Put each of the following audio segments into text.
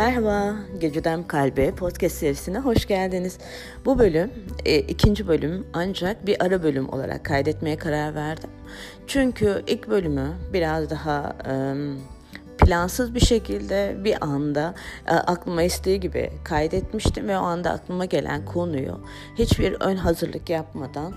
Merhaba, Geceden Kalbe podcast serisine hoş geldiniz. Bu bölüm e, ikinci bölüm ancak bir ara bölüm olarak kaydetmeye karar verdim. Çünkü ilk bölümü biraz daha... E, plansız bir şekilde bir anda e, aklıma isteği gibi kaydetmiştim ve o anda aklıma gelen konuyu hiçbir ön hazırlık yapmadan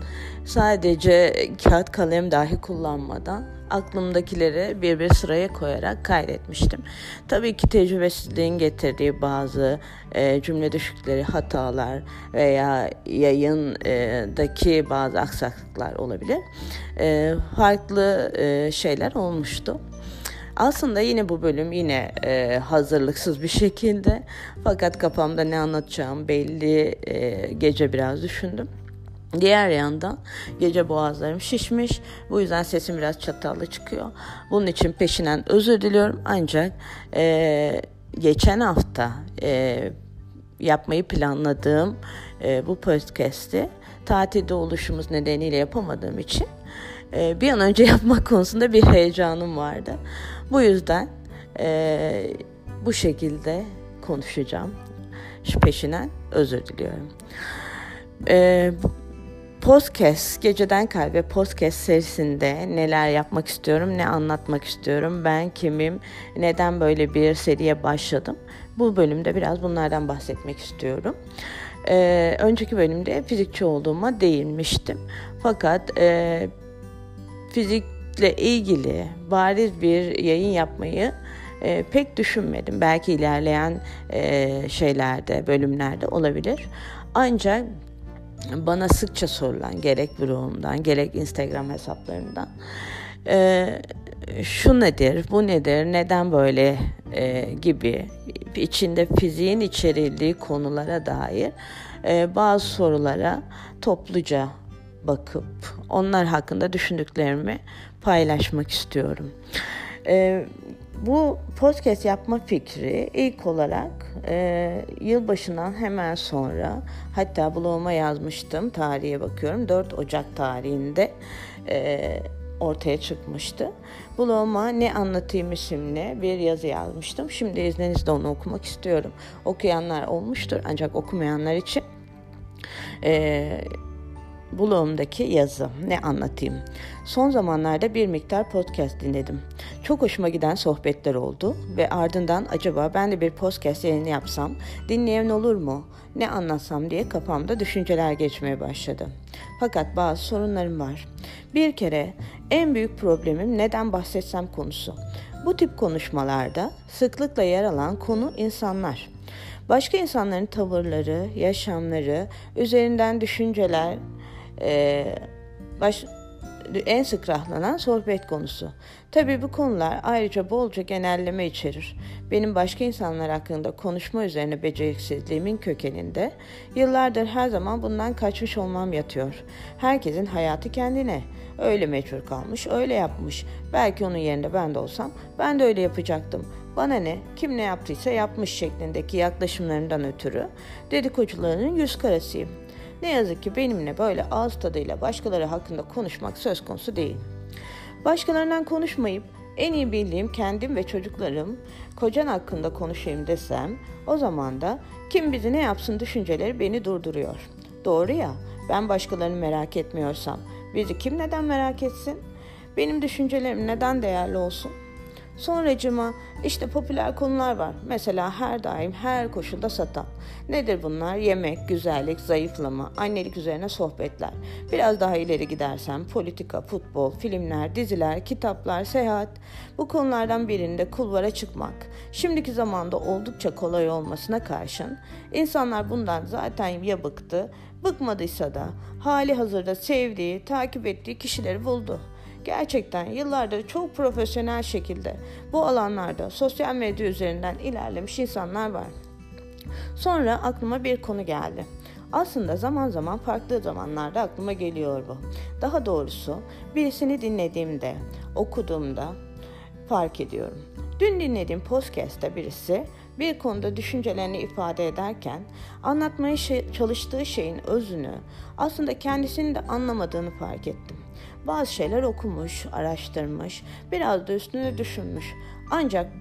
sadece kağıt kalem dahi kullanmadan aklımdakileri bir bir sıraya koyarak kaydetmiştim. Tabii ki tecrübesizliğin getirdiği bazı e, cümle düşükleri, hatalar veya yayındaki bazı aksaklıklar olabilir. E, farklı e, şeyler olmuştu. Aslında yine bu bölüm yine e, hazırlıksız bir şekilde fakat kafamda ne anlatacağım belli e, gece biraz düşündüm. Diğer yandan gece boğazlarım şişmiş. Bu yüzden sesim biraz çatallı çıkıyor. Bunun için peşinden özür diliyorum. Ancak e, geçen hafta e, yapmayı planladığım e, bu podcast'i tatilde oluşumuz nedeniyle yapamadığım için e, bir an önce yapmak konusunda bir heyecanım vardı. Bu yüzden e, bu şekilde konuşacağım. Şu peşinden özür diliyorum. E, Podcast, Geceden Kalbe podcast serisinde neler yapmak istiyorum, ne anlatmak istiyorum, ben kimim, neden böyle bir seriye başladım. Bu bölümde biraz bunlardan bahsetmek istiyorum. Ee, önceki bölümde fizikçi olduğuma değinmiştim. Fakat e, fizikle ilgili bariz bir yayın yapmayı e, pek düşünmedim. Belki ilerleyen e, şeylerde, bölümlerde olabilir. Ancak bana sıkça sorulan gerek blogumdan gerek Instagram hesaplarından e, şu nedir, bu nedir, neden böyle e, gibi içinde fiziğin içerildiği konulara dair e, bazı sorulara topluca bakıp onlar hakkında düşündüklerimi paylaşmak istiyorum. E, bu podcast yapma fikri ilk olarak e, yılbaşından hemen sonra hatta bloguma yazmıştım tarihe bakıyorum 4 Ocak tarihinde e, ortaya çıkmıştı. Bloguma ne anlatayım isimli bir yazı yazmıştım. Şimdi izninizle onu okumak istiyorum. Okuyanlar olmuştur ancak okumayanlar için e, blogumdaki yazı. Ne anlatayım? Son zamanlarda bir miktar podcast dinledim. Çok hoşuma giden sohbetler oldu ve ardından acaba ben de bir podcast yayını yapsam, dinleyen olur mu, ne anlatsam diye kafamda düşünceler geçmeye başladı. Fakat bazı sorunlarım var. Bir kere en büyük problemim neden bahsetsem konusu. Bu tip konuşmalarda sıklıkla yer alan konu insanlar. Başka insanların tavırları, yaşamları, üzerinden düşünceler, e, baş, en sık rahlanan sohbet konusu. Tabii bu konular ayrıca bolca genelleme içerir. Benim başka insanlar hakkında konuşma üzerine beceriksizliğimin kökeninde yıllardır her zaman bundan kaçmış olmam yatıyor. Herkesin hayatı kendine. Öyle meçhul kalmış, öyle yapmış. Belki onun yerinde ben de olsam ben de öyle yapacaktım. Bana ne, kim ne yaptıysa yapmış şeklindeki yaklaşımlarından ötürü dedikocularının yüz karasıyım. Ne yazık ki benimle böyle ağız tadıyla başkaları hakkında konuşmak söz konusu değil. Başkalarından konuşmayıp en iyi bildiğim kendim ve çocuklarım, kocan hakkında konuşayım desem, o zaman da kim bizi ne yapsın düşünceleri beni durduruyor. Doğru ya, ben başkalarını merak etmiyorsam, bizi kim neden merak etsin? Benim düşüncelerim neden değerli olsun? Sonracıma işte popüler konular var. Mesela her daim her koşulda satan. Nedir bunlar? Yemek, güzellik, zayıflama, annelik üzerine sohbetler. Biraz daha ileri gidersem politika, futbol, filmler, diziler, kitaplar, seyahat. Bu konulardan birinde kulvara çıkmak. Şimdiki zamanda oldukça kolay olmasına karşın insanlar bundan zaten ya bıktı, bıkmadıysa da hali hazırda sevdiği, takip ettiği kişileri buldu. Gerçekten yıllardır çok profesyonel şekilde bu alanlarda sosyal medya üzerinden ilerlemiş insanlar var. Sonra aklıma bir konu geldi. Aslında zaman zaman farklı zamanlarda aklıma geliyor bu. Daha doğrusu birisini dinlediğimde, okuduğumda fark ediyorum. Dün dinlediğim podcast'te birisi bir konuda düşüncelerini ifade ederken anlatmaya şey, çalıştığı şeyin özünü aslında kendisinin de anlamadığını fark ettim. Bazı şeyler okumuş, araştırmış, biraz da üstüne düşünmüş. Ancak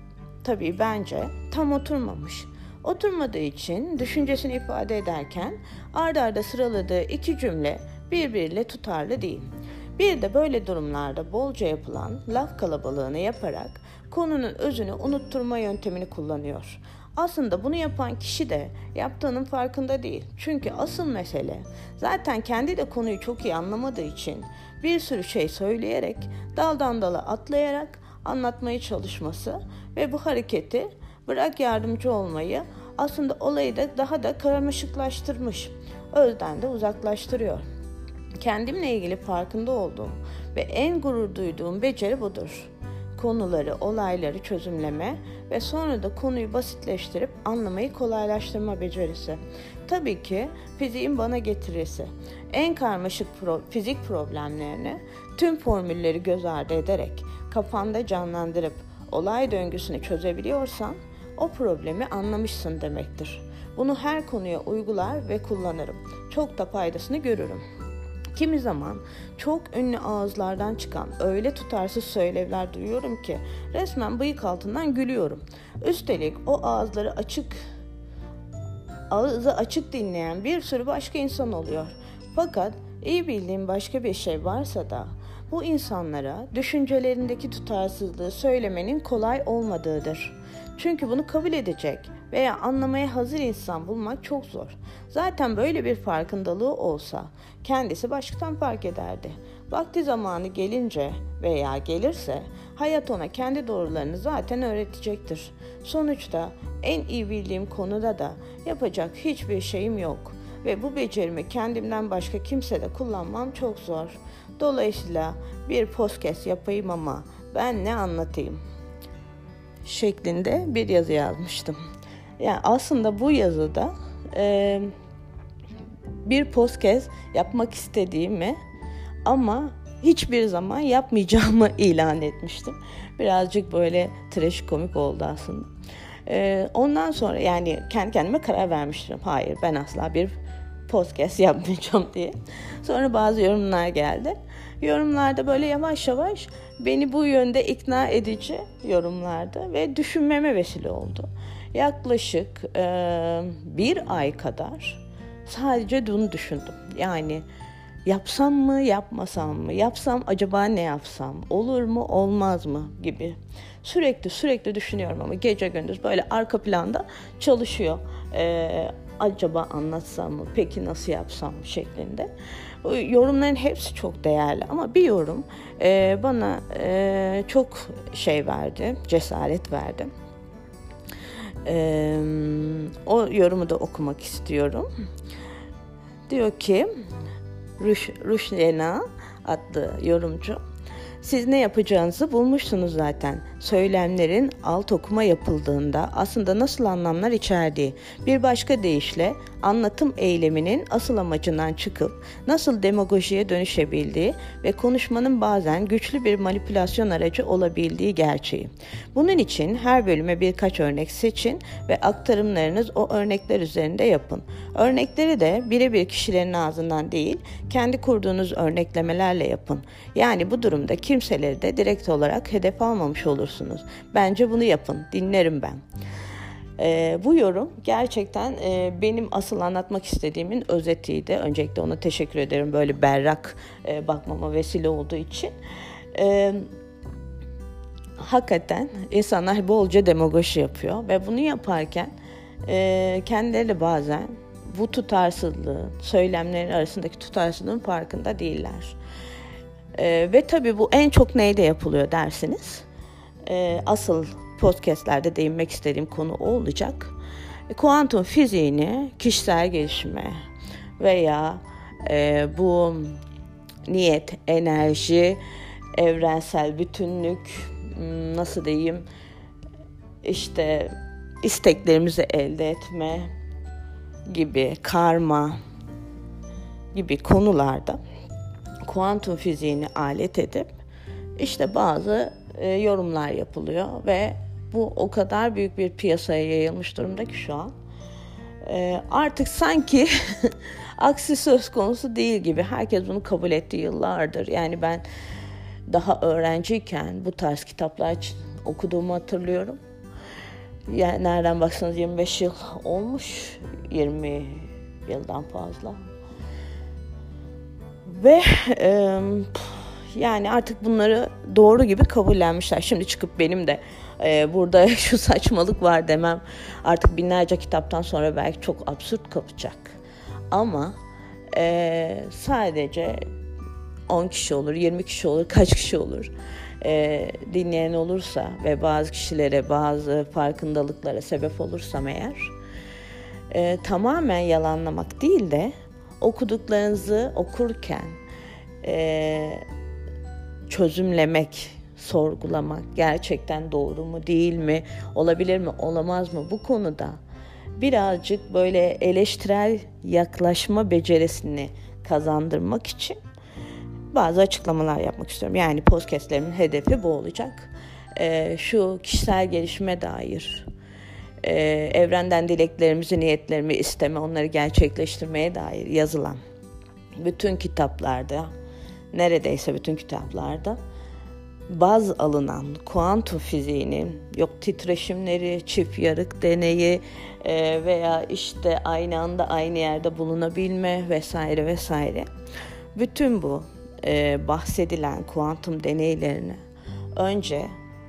tabii bence tam oturmamış. Oturmadığı için düşüncesini ifade ederken ard arda sıraladığı iki cümle birbiriyle tutarlı değil. Bir de böyle durumlarda bolca yapılan laf kalabalığını yaparak konunun özünü unutturma yöntemini kullanıyor. Aslında bunu yapan kişi de yaptığının farkında değil. Çünkü asıl mesele zaten kendi de konuyu çok iyi anlamadığı için bir sürü şey söyleyerek daldan dala atlayarak anlatmaya çalışması ve bu hareketi bırak yardımcı olmayı aslında olayı da daha da karmaşıklaştırmış. Özden de uzaklaştırıyor. Kendimle ilgili farkında olduğum ve en gurur duyduğum beceri budur. Konuları, olayları çözümleme ve sonra da konuyu basitleştirip anlamayı kolaylaştırma becerisi. Tabii ki fiziğin bana getirisi. En karmaşık pro fizik problemlerini tüm formülleri göz ardı ederek kafanda canlandırıp olay döngüsünü çözebiliyorsan o problemi anlamışsın demektir. Bunu her konuya uygular ve kullanırım. Çok da faydasını görürüm. Kimi zaman çok ünlü ağızlardan çıkan öyle tutarsız söylevler duyuyorum ki resmen bıyık altından gülüyorum. Üstelik o ağızları açık ağzı açık dinleyen bir sürü başka insan oluyor. Fakat iyi bildiğim başka bir şey varsa da bu insanlara düşüncelerindeki tutarsızlığı söylemenin kolay olmadığıdır. Çünkü bunu kabul edecek veya anlamaya hazır insan bulmak çok zor. Zaten böyle bir farkındalığı olsa kendisi baştan fark ederdi. Vakti zamanı gelince veya gelirse hayat ona kendi doğrularını zaten öğretecektir. Sonuçta en iyi bildiğim konuda da yapacak hiçbir şeyim yok ve bu becerimi kendimden başka kimse de kullanmam çok zor. Dolayısıyla bir podcast yapayım ama ben ne anlatayım şeklinde bir yazı yazmıştım. Yani aslında bu yazıda e, bir podcast yapmak istediğimi ama hiçbir zaman yapmayacağımı ilan etmiştim. Birazcık böyle trash komik oldu aslında. Ee, ondan sonra yani kendi kendime karar vermiştim. Hayır ben asla bir podcast yapmayacağım diye. Sonra bazı yorumlar geldi. Yorumlarda böyle yavaş yavaş beni bu yönde ikna edici yorumlardı ve düşünmeme vesile oldu. Yaklaşık e, bir ay kadar sadece bunu düşündüm. Yani yapsam mı yapmasam mı yapsam acaba ne yapsam olur mu olmaz mı gibi sürekli sürekli düşünüyorum ama gece gündüz böyle arka planda çalışıyor ee, acaba anlatsam mı peki nasıl yapsam şeklinde yorumların hepsi çok değerli ama bir yorum e, bana e, çok şey verdi cesaret verdi e, o yorumu da okumak istiyorum diyor ki Ruş, Ruşlena adlı yorumcu. Siz ne yapacağınızı bulmuşsunuz zaten. Söylemlerin alt okuma yapıldığında aslında nasıl anlamlar içerdiği. Bir başka deyişle anlatım eyleminin asıl amacından çıkıp nasıl demagojiye dönüşebildiği ve konuşmanın bazen güçlü bir manipülasyon aracı olabildiği gerçeği. Bunun için her bölüme birkaç örnek seçin ve aktarımlarınız o örnekler üzerinde yapın. Örnekleri de birebir kişilerin ağzından değil, kendi kurduğunuz örneklemelerle yapın. Yani bu durumda kimseleri de direkt olarak hedef almamış olursunuz. Bence bunu yapın, dinlerim ben. E, bu yorum gerçekten e, benim asıl anlatmak istediğimin özetiydi. Öncelikle ona teşekkür ederim böyle berrak e, bakmama vesile olduğu için. E, hakikaten insanlar bolca demagoji yapıyor ve bunu yaparken e, kendileri bazen bu tutarsızlığın, söylemlerin arasındaki tutarsızlığın farkında değiller. E, ve tabii bu en çok neyde yapılıyor dersiniz? E, asıl podcastlerde değinmek istediğim konu olacak. E, kuantum fiziğini kişisel gelişime veya e, bu niyet, enerji, evrensel bütünlük, nasıl diyeyim, işte isteklerimizi elde etme gibi karma gibi konularda kuantum fiziğini alet edip işte bazı e, yorumlar yapılıyor ve bu o kadar büyük bir piyasaya yayılmış durumda ki şu an. E, artık sanki aksi söz konusu değil gibi. Herkes bunu kabul etti yıllardır. Yani ben daha öğrenciyken bu tarz kitaplar okuduğumu hatırlıyorum. Yani nereden baksanız 25 yıl olmuş. 20 yıldan fazla. Ve e, yani artık bunları doğru gibi kabullenmişler. Şimdi çıkıp benim de e, burada şu saçmalık var demem artık binlerce kitaptan sonra belki çok absürt kapacak. Ama e, sadece 10 kişi olur, 20 kişi olur, kaç kişi olur e, dinleyen olursa ve bazı kişilere bazı farkındalıklara sebep olursam eğer e, tamamen yalanlamak değil de okuduklarınızı okurken e, çözümlemek, sorgulamak gerçekten doğru mu değil mi, olabilir mi, olamaz mı bu konuda birazcık böyle eleştirel yaklaşma becerisini kazandırmak için bazı açıklamalar yapmak istiyorum. Yani podcastlerimin hedefi bu olacak. Ee, şu kişisel gelişime dair, e, evrenden dileklerimizi, niyetlerimi isteme, onları gerçekleştirmeye dair yazılan bütün kitaplarda, neredeyse bütün kitaplarda baz alınan kuantum fiziğinin yok titreşimleri, çift yarık deneyi e, veya işte aynı anda aynı yerde bulunabilme vesaire vesaire. Bütün bu e, bahsedilen kuantum deneylerini önce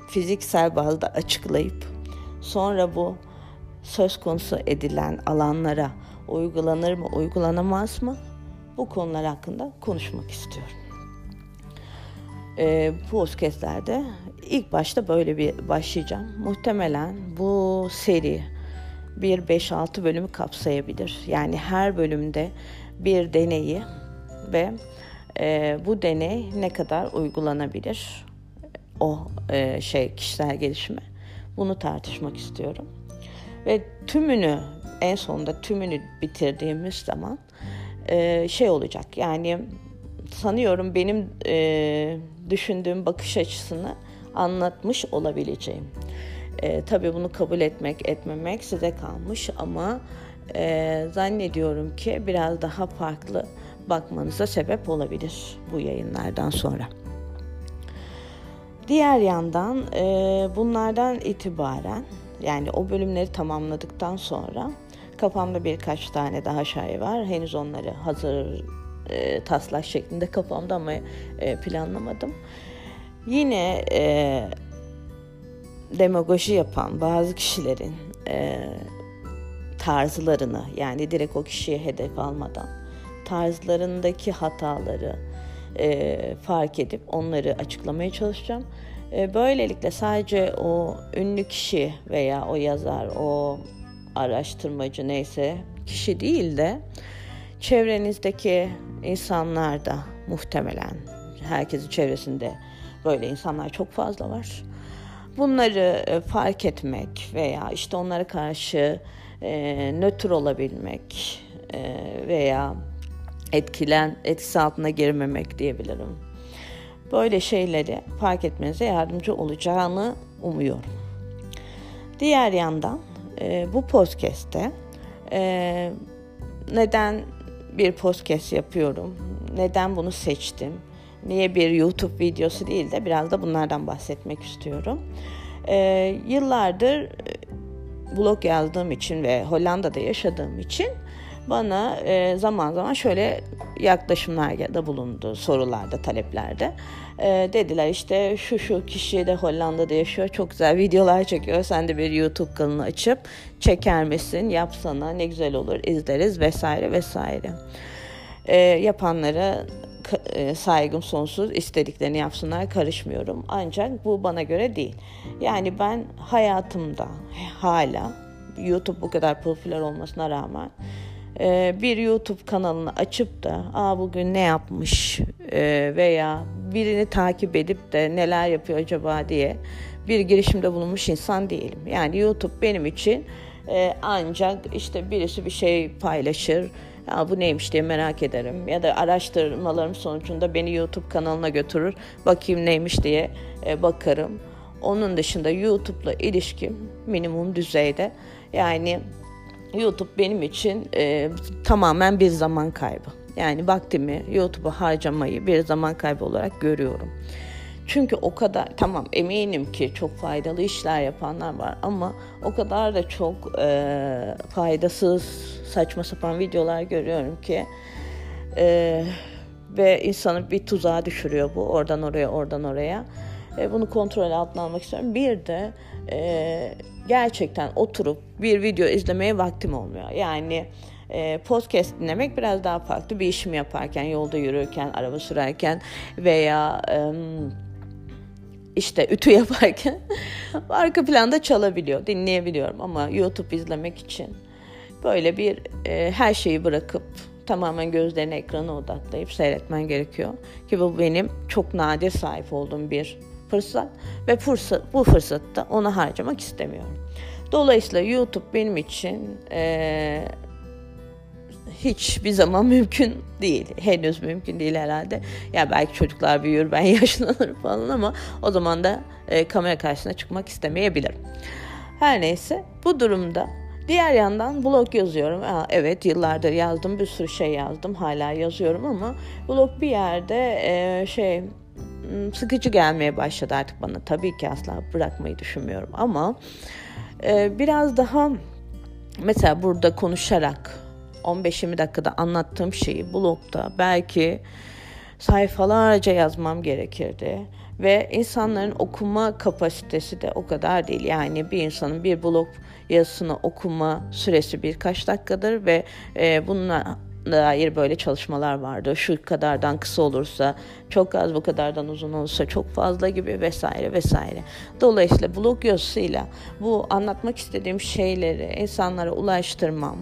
fiziksel bazda açıklayıp sonra bu söz konusu edilen alanlara uygulanır mı, uygulanamaz mı? Bu konular hakkında konuşmak istiyorum. E, bu podcastlerde ilk başta böyle bir başlayacağım. Muhtemelen bu seri bir 5-6 bölümü kapsayabilir. Yani her bölümde bir deneyi ve e, bu deney ne kadar uygulanabilir o e, şey kişisel gelişime bunu tartışmak istiyorum ve tümünü en sonunda tümünü bitirdiğimiz zaman e, şey olacak yani sanıyorum benim e, düşündüğüm bakış açısını anlatmış olabileceğim. E, tabii bunu kabul etmek etmemek size kalmış ama e, zannediyorum ki biraz daha farklı bakmanıza sebep olabilir bu yayınlardan sonra. Diğer yandan e, bunlardan itibaren yani o bölümleri tamamladıktan sonra kafamda birkaç tane daha şey var. Henüz onları hazır e, taslak şeklinde kafamda ama e, planlamadım. Yine e, demagoji yapan bazı kişilerin e, tarzlarını yani direkt o kişiye hedef almadan tarzlarındaki hataları e, fark edip onları açıklamaya çalışacağım. E, böylelikle sadece o ünlü kişi veya o yazar, o araştırmacı neyse kişi değil de çevrenizdeki insanlar da muhtemelen herkesin çevresinde böyle insanlar çok fazla var. Bunları e, fark etmek veya işte onlara karşı e, nötr olabilmek e, veya etkilen etkisi altına girmemek diyebilirim. Böyle şeyleri fark etmenize yardımcı olacağını umuyorum. Diğer yandan e, bu podcast'te e, neden bir podcast yapıyorum, neden bunu seçtim, niye bir YouTube videosu değil de biraz da bunlardan bahsetmek istiyorum. E, yıllardır e, blog yazdığım için ve Hollanda'da yaşadığım için bana e, zaman zaman şöyle yaklaşımlarda bulundu sorularda, taleplerde. E, dediler işte şu şu kişi de Hollanda'da yaşıyor, çok güzel videolar çekiyor. Sen de bir YouTube kanalı açıp çeker misin, yapsana ne güzel olur, izleriz vesaire vesaire. E, yapanlara e, saygım sonsuz istediklerini yapsınlar karışmıyorum ancak bu bana göre değil yani ben hayatımda hala YouTube bu kadar popüler olmasına rağmen e, bir YouTube kanalını açıp da Aa, bugün ne yapmış e, veya birini takip edip de neler yapıyor acaba diye bir girişimde bulunmuş insan değilim. Yani YouTube benim için e, ancak işte birisi bir şey paylaşır, ya bu neymiş diye merak ederim ya da araştırmalarım sonucunda beni YouTube kanalına götürür, bakayım neymiş diye bakarım. Onun dışında YouTube'la ilişkim minimum düzeyde. Yani YouTube benim için e, tamamen bir zaman kaybı. Yani vaktimi YouTube'a harcamayı bir zaman kaybı olarak görüyorum. Çünkü o kadar tamam eminim ki çok faydalı işler yapanlar var ama o kadar da çok e, faydasız saçma sapan videolar görüyorum ki e, ve insanı bir tuzağa düşürüyor bu oradan oraya oradan oraya. E, bunu kontrol altına almak istiyorum. Bir de e, gerçekten oturup bir video izlemeye vaktim olmuyor. Yani e, podcast dinlemek biraz daha farklı. Bir işimi yaparken, yolda yürürken, araba sürerken veya işte ütü yaparken arka planda çalabiliyor, dinleyebiliyorum. Ama YouTube izlemek için böyle bir e, her şeyi bırakıp tamamen gözlerini ekrana odaklayıp seyretmen gerekiyor. Ki bu benim çok nadir sahip olduğum bir fırsat ve fırsat, bu fırsatta onu harcamak istemiyorum. Dolayısıyla YouTube benim için e, hiçbir zaman mümkün değil. Henüz mümkün değil herhalde. Ya belki çocuklar büyür, ben yaşlanırım falan ama o zaman da e, kamera karşısına çıkmak istemeyebilirim. Her neyse bu durumda diğer yandan blog yazıyorum. Aa, evet yıllardır yazdım bir sürü şey yazdım hala yazıyorum ama blog bir yerde e, şey sıkıcı gelmeye başladı artık bana. Tabii ki asla bırakmayı düşünmüyorum ama e, biraz daha mesela burada konuşarak 15-20 dakikada anlattığım şeyi blogda belki sayfalarca yazmam gerekirdi. Ve insanların okuma kapasitesi de o kadar değil. Yani bir insanın bir blog yazısını okuma süresi birkaç dakikadır ve e, bununla dair böyle çalışmalar vardı. Şu kadardan kısa olursa, çok az bu kadardan uzun olursa çok fazla gibi vesaire vesaire. Dolayısıyla blog yazısıyla bu anlatmak istediğim şeyleri insanlara ulaştırmam,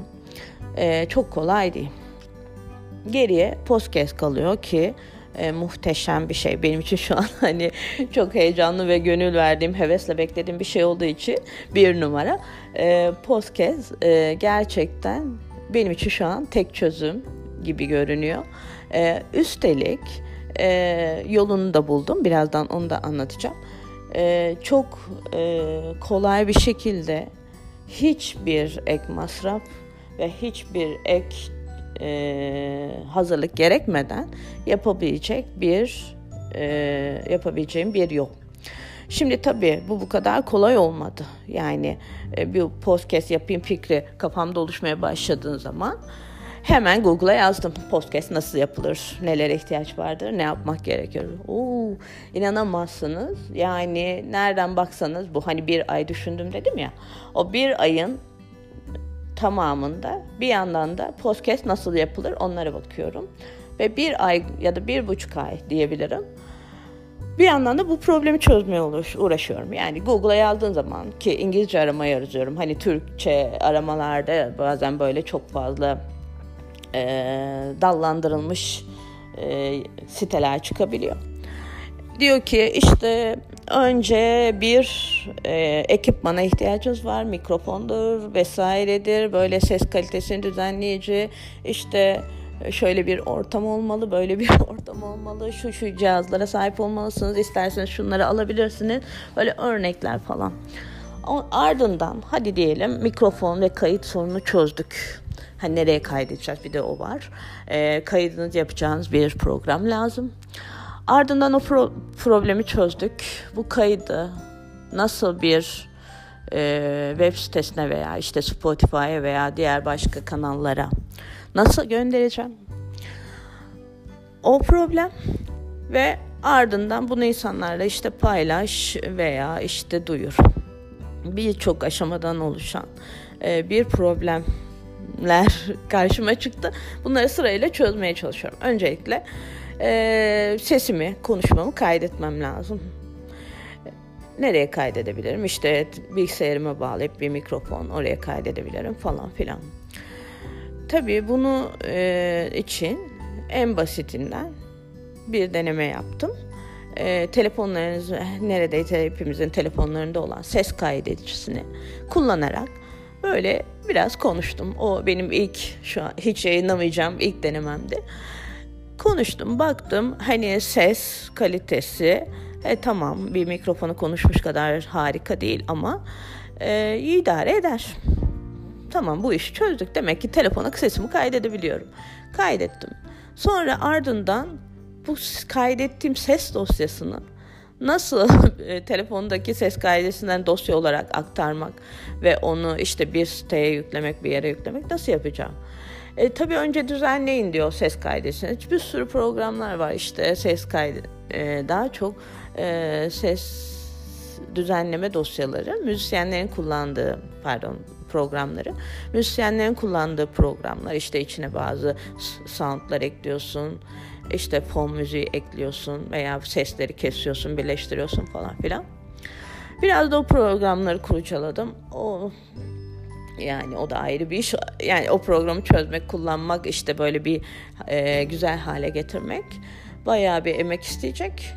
e, çok kolay değil. Geriye podcast kalıyor ki e, muhteşem bir şey. Benim için şu an hani çok heyecanlı ve gönül verdiğim, hevesle beklediğim bir şey olduğu için bir numara. E, podcast e, gerçekten benim için şu an tek çözüm gibi görünüyor. E, üstelik e, yolunu da buldum. Birazdan onu da anlatacağım. E, çok e, kolay bir şekilde hiçbir ek masraf ve hiçbir ek e, hazırlık gerekmeden yapabilecek bir e, yapabileceğim bir yol. Şimdi tabii bu bu kadar kolay olmadı. Yani e, bir podcast yapayım fikri kafamda oluşmaya başladığın zaman hemen Google'a yazdım podcast nasıl yapılır, nelere ihtiyaç vardır, ne yapmak gerekiyor. Oo, inanamazsınız. Yani nereden baksanız bu hani bir ay düşündüm dedim ya. O bir ayın tamamında bir yandan da podcast nasıl yapılır onlara bakıyorum. Ve bir ay ya da bir buçuk ay diyebilirim. Bir yandan da bu problemi çözmeye uğraşıyorum. Yani Google'a yazdığın zaman ki İngilizce arama yazıyorum. Hani Türkçe aramalarda bazen böyle çok fazla e, dallandırılmış e, siteler çıkabiliyor. Diyor ki işte önce bir e, ekipmana ihtiyacınız var. Mikrofondur vesairedir. Böyle ses kalitesini düzenleyici işte şöyle bir ortam olmalı, böyle bir ortam olmalı, şu şu cihazlara sahip olmalısınız, isterseniz şunları alabilirsiniz. Böyle örnekler falan. Ardından hadi diyelim mikrofon ve kayıt sorunu çözdük. Hani nereye kaydedeceğiz bir de o var. E, kaydınızı yapacağınız bir program lazım. Ardından o pro- problemi çözdük. Bu kaydı nasıl bir e, web sitesine veya işte Spotify'a veya diğer başka kanallara nasıl göndereceğim? O problem ve ardından bunu insanlarla işte paylaş veya işte duyur. Birçok aşamadan oluşan e, bir problemler karşıma çıktı. Bunları sırayla çözmeye çalışıyorum. Öncelikle e, sesimi, konuşmamı kaydetmem lazım. Nereye kaydedebilirim? İşte bilgisayarıma bağlayıp bir mikrofon oraya kaydedebilirim falan filan. Tabii bunu e, için en basitinden bir deneme yaptım. E, telefonlarınız neredeyse hepimizin telefonlarında olan ses kaydedicisini kullanarak böyle biraz konuştum. O benim ilk şu an hiç yayınlamayacağım ilk denememdi. Konuştum, baktım hani ses kalitesi e, tamam bir mikrofonu konuşmuş kadar harika değil ama e, idare eder. Tamam bu işi çözdük. Demek ki telefona sesimi kaydedebiliyorum. Kaydettim. Sonra ardından bu kaydettiğim ses dosyasını nasıl e, telefondaki ses kaydesinden dosya olarak aktarmak ve onu işte bir siteye yüklemek, bir yere yüklemek nasıl yapacağım? E, tabii önce düzenleyin diyor ses kaydesini. Bir sürü programlar var işte ses kaydı. E, daha çok e, ses düzenleme dosyaları müzisyenlerin kullandığı pardon programları müzisyenlerin kullandığı programlar işte içine bazı soundlar ekliyorsun işte fon müziği ekliyorsun veya sesleri kesiyorsun birleştiriyorsun falan filan biraz da o programları kurcaladım o yani o da ayrı bir iş. Yani o programı çözmek, kullanmak, işte böyle bir e, güzel hale getirmek bayağı bir emek isteyecek.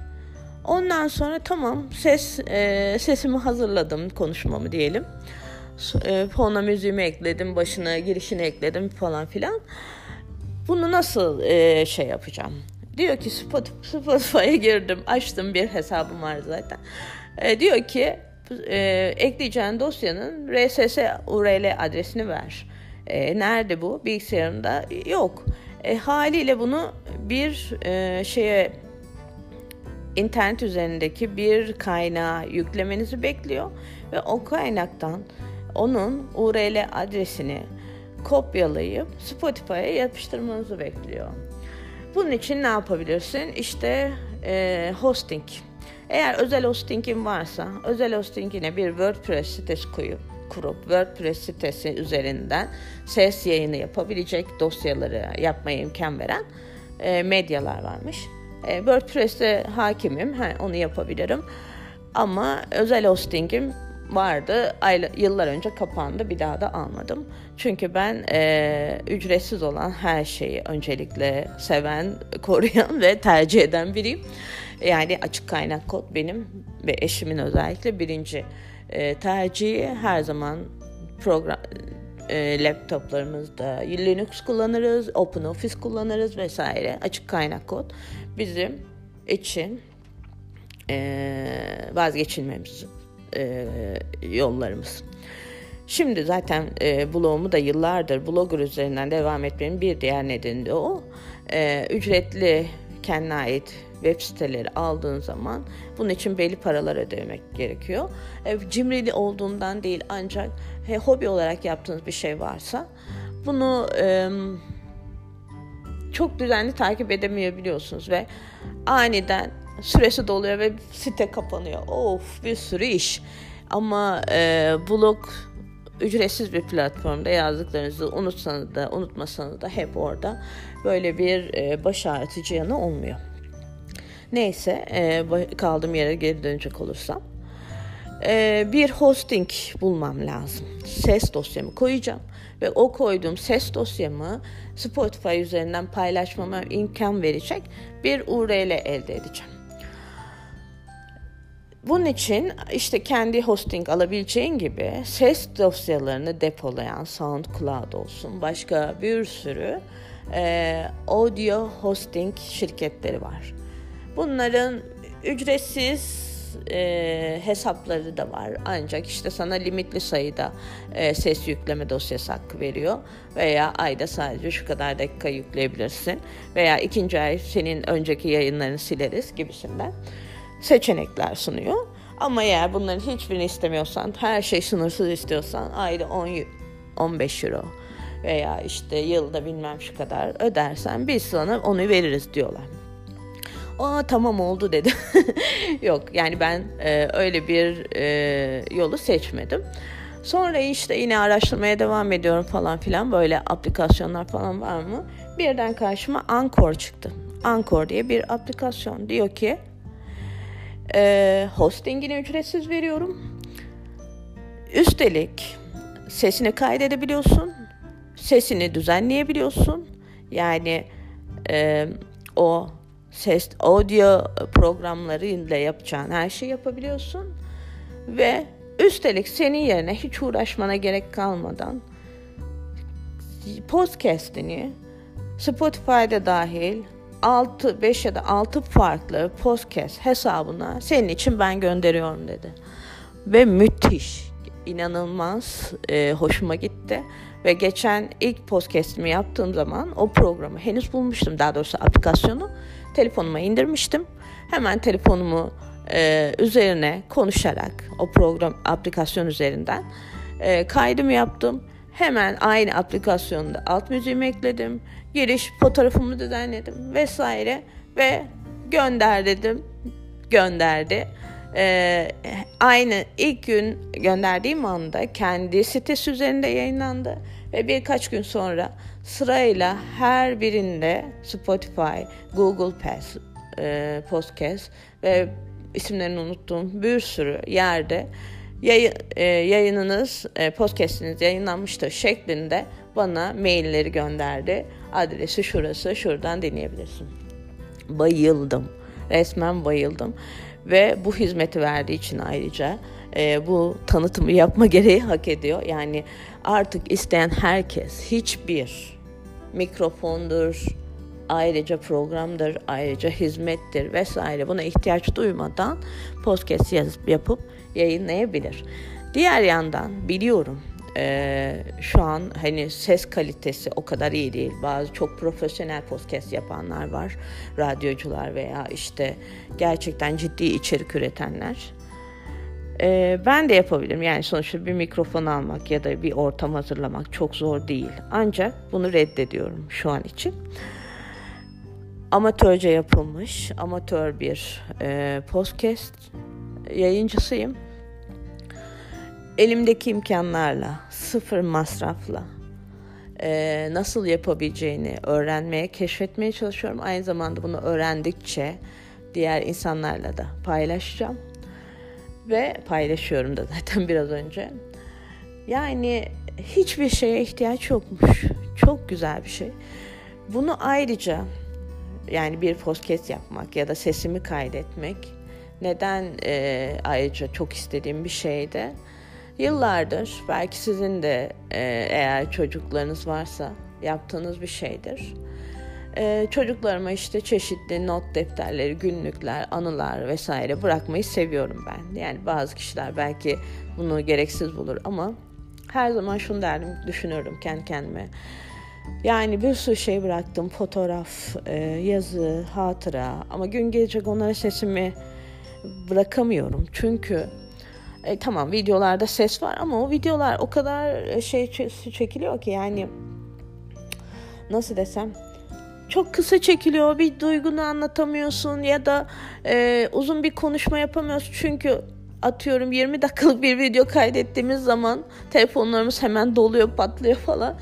Ondan sonra tamam ses e, sesimi hazırladım konuşmamı diyelim. E, fona müziğimi ekledim, başına girişini ekledim falan filan. Bunu nasıl e, şey yapacağım? Diyor ki Spotify'a girdim, açtım bir hesabım var zaten. E, diyor ki e, ekleyeceğin dosyanın RSS URL adresini ver. E, nerede bu? Bilgisayarında yok. E, haliyle bunu bir e, şeye internet üzerindeki bir kaynağa yüklemenizi bekliyor ve o kaynaktan onun URL adresini kopyalayıp Spotify'a yapıştırmanızı bekliyor. Bunun için ne yapabilirsin? İşte e, hosting. Eğer özel hostingin varsa özel hostingine bir WordPress sitesi koyup kurup WordPress sitesi üzerinden ses yayını yapabilecek dosyaları yapmaya imkan veren e, medyalar varmış. E, WordPress'te hakimim, ha, onu yapabilirim. Ama özel hostingim vardı. Ayla, yıllar önce kapandı. Bir daha da almadım. Çünkü ben e, ücretsiz olan her şeyi öncelikle seven, koruyan ve tercih eden biriyim. Yani açık kaynak kod benim ve eşimin özellikle birinci e, tercihi her zaman program e, laptoplarımızda Linux kullanırız, OpenOffice kullanırız vesaire. Açık kaynak kod bizim için e, vazgeçilmemiz e, yollarımız. Şimdi zaten e, blogumu da yıllardır blogger üzerinden devam etmenin bir diğer nedeni de o. E, ücretli kendine ait web siteleri aldığın zaman bunun için belli paralar ödemek gerekiyor. E, cimrili olduğundan değil ancak he, hobi olarak yaptığınız bir şey varsa bunu e, çok düzenli takip edemeyebiliyorsunuz ve aniden süresi doluyor ve site kapanıyor. Of bir sürü iş. Ama e, blog ücretsiz bir platformda yazdıklarınızı unutsanız da unutmasanız da hep orada böyle bir e, baş ağrıtıcı yanı olmuyor. Neyse e, kaldığım yere geri dönecek olursam. E, bir hosting bulmam lazım. Ses dosyamı koyacağım ve o koyduğum ses dosyamı Spotify üzerinden paylaşmama imkan verecek bir URL elde edeceğim. Bunun için işte kendi hosting alabileceğin gibi ses dosyalarını depolayan SoundCloud olsun başka bir sürü e, audio hosting şirketleri var. Bunların ücretsiz e, hesapları da var. Ancak işte sana limitli sayıda e, ses yükleme dosyası hakkı veriyor. Veya ayda sadece şu kadar dakika yükleyebilirsin. Veya ikinci ay senin önceki yayınlarını sileriz gibisinden seçenekler sunuyor. Ama eğer bunların hiçbirini istemiyorsan, her şey sınırsız istiyorsan ayda 10 15 euro veya işte yılda bilmem şu kadar ödersen biz sana onu veririz diyorlar. Aa tamam oldu dedi. Yok yani ben e, öyle bir e, yolu seçmedim. Sonra işte yine araştırmaya devam ediyorum falan filan böyle aplikasyonlar falan var mı? Birden karşıma Anchor çıktı. Anchor diye bir aplikasyon diyor ki e, hostingini ücretsiz veriyorum. Üstelik sesini kaydedebiliyorsun. Sesini düzenleyebiliyorsun. Yani e, o ses audio programlarıyla yapacağın her şeyi yapabiliyorsun ve üstelik senin yerine hiç uğraşmana gerek kalmadan podcast'ini Spotify'da dahil 6 5 ya da 6 farklı podcast hesabına senin için ben gönderiyorum dedi. Ve müthiş, inanılmaz e, hoşuma gitti. Ve geçen ilk podcast'imi yaptığım zaman o programı henüz bulmuştum. Daha doğrusu aplikasyonu telefonuma indirmiştim. Hemen telefonumu e, üzerine konuşarak o program aplikasyon üzerinden e, kaydımı yaptım. Hemen aynı aplikasyonda alt müziğimi ekledim. Giriş fotoğrafımı düzenledim vesaire ve gönder dedim. Gönderdi. Ee, aynı ilk gün gönderdiğim anda kendi sitesi üzerinde yayınlandı ve birkaç gün sonra sırayla her birinde Spotify, Google Pass, e, Podcast ve isimlerini unuttuğum bir sürü yerde yayın, e, yayınınız, e, podcastiniz yayınlanmıştır şeklinde bana mailleri gönderdi. Adresi şurası, şuradan dinleyebilirsin. Bayıldım. Resmen bayıldım. Ve bu hizmeti verdiği için ayrıca e, bu tanıtımı yapma gereği hak ediyor. Yani artık isteyen herkes hiçbir mikrofondur, ayrıca programdır, ayrıca hizmettir vesaire buna ihtiyaç duymadan podcast yazıp yapıp yayınlayabilir. Diğer yandan biliyorum e, şu an hani ses kalitesi o kadar iyi değil. Bazı çok profesyonel podcast yapanlar var. Radyocular veya işte gerçekten ciddi içerik üretenler. E, ben de yapabilirim. Yani sonuçta bir mikrofon almak ya da bir ortam hazırlamak çok zor değil. Ancak bunu reddediyorum şu an için amatörce yapılmış amatör bir e, podcast yayıncısıyım. Elimdeki imkanlarla, sıfır masrafla e, nasıl yapabileceğini öğrenmeye, keşfetmeye çalışıyorum. Aynı zamanda bunu öğrendikçe diğer insanlarla da paylaşacağım. Ve paylaşıyorum da zaten biraz önce. Yani hiçbir şeye ihtiyaç yokmuş. Çok güzel bir şey. Bunu ayrıca yani bir podcast yapmak ya da sesimi kaydetmek neden e, ayrıca çok istediğim bir şeydi. Yıllardır belki sizin de e, eğer çocuklarınız varsa yaptığınız bir şeydir. E, çocuklarıma işte çeşitli not defterleri, günlükler, anılar vesaire bırakmayı seviyorum ben. Yani bazı kişiler belki bunu gereksiz bulur ama her zaman şunu derdim, düşünürdüm kendi kendime. Yani bir sürü şey bıraktım. Fotoğraf, e, yazı, hatıra. Ama gün gelecek onlara sesimi bırakamıyorum. Çünkü e, tamam videolarda ses var ama o videolar o kadar e, şey çekiliyor ki yani nasıl desem çok kısa çekiliyor bir duygunu anlatamıyorsun ya da e, uzun bir konuşma yapamıyorsun çünkü atıyorum 20 dakikalık bir video kaydettiğimiz zaman telefonlarımız hemen doluyor patlıyor falan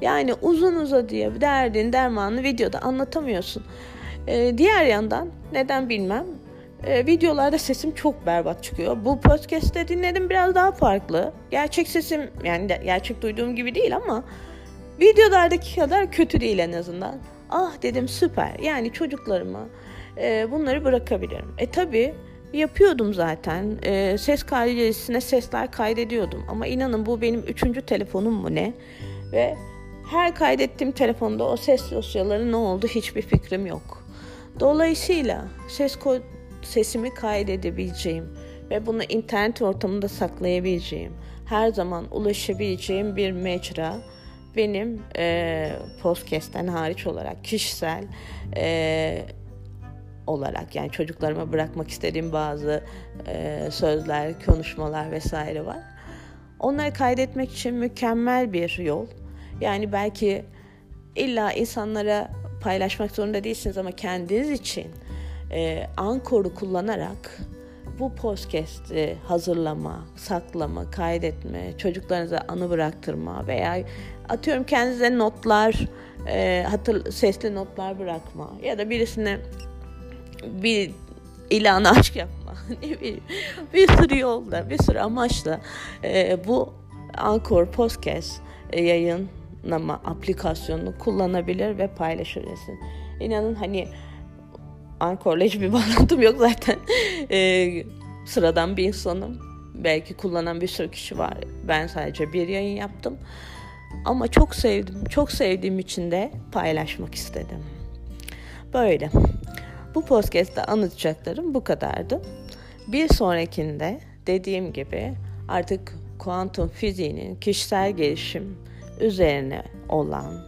yani uzun uzadıya derdin dermanını videoda anlatamıyorsun. Ee, diğer yandan neden bilmem e, videolarda sesim çok berbat çıkıyor. Bu podcast'te dinledim biraz daha farklı. Gerçek sesim yani de, gerçek duyduğum gibi değil ama videolardaki kadar kötü değil en azından. Ah dedim süper yani çocuklarıma e, bunları bırakabilirim. E tabi yapıyordum zaten. E, ses kaydedicisine sesler kaydediyordum. Ama inanın bu benim üçüncü telefonum mu ne? Ve her kaydettiğim telefonda o ses dosyaları ne oldu hiçbir fikrim yok. Dolayısıyla ses sesimi kaydedebileceğim ve bunu internet ortamında saklayabileceğim, her zaman ulaşabileceğim bir mecra benim e, podcast'ten hariç olarak kişisel e, olarak yani çocuklarıma bırakmak istediğim bazı e, sözler, konuşmalar vesaire var. Onları kaydetmek için mükemmel bir yol. Yani belki illa insanlara paylaşmak zorunda değilsiniz ama kendiniz için e, Ankor'u kullanarak bu podcast'i hazırlama, saklama, kaydetme, çocuklarınıza anı bıraktırma veya atıyorum kendinize notlar, e, hatır, sesli notlar bırakma ya da birisine bir ilanı aşk yapma. ne bileyim, bir sürü yolda, bir sürü amaçla e, bu Anchor Podcast e, yayın nama aplikasyonunu kullanabilir ve paylaşabilirsin. İnanın hani Ankor'la hiçbir bağlantım yok zaten. ee, sıradan bir insanım. Belki kullanan bir sürü kişi var. Ben sadece bir yayın yaptım. Ama çok sevdim. Çok sevdiğim için de paylaşmak istedim. Böyle. Bu podcast'ta anlatacaklarım bu kadardı. Bir sonrakinde dediğim gibi artık kuantum fiziğinin kişisel gelişim üzerine olan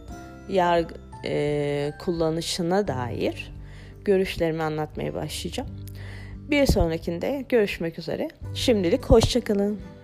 yargı e, kullanışına dair görüşlerimi anlatmaya başlayacağım. Bir sonrakinde görüşmek üzere. Şimdilik hoşçakalın.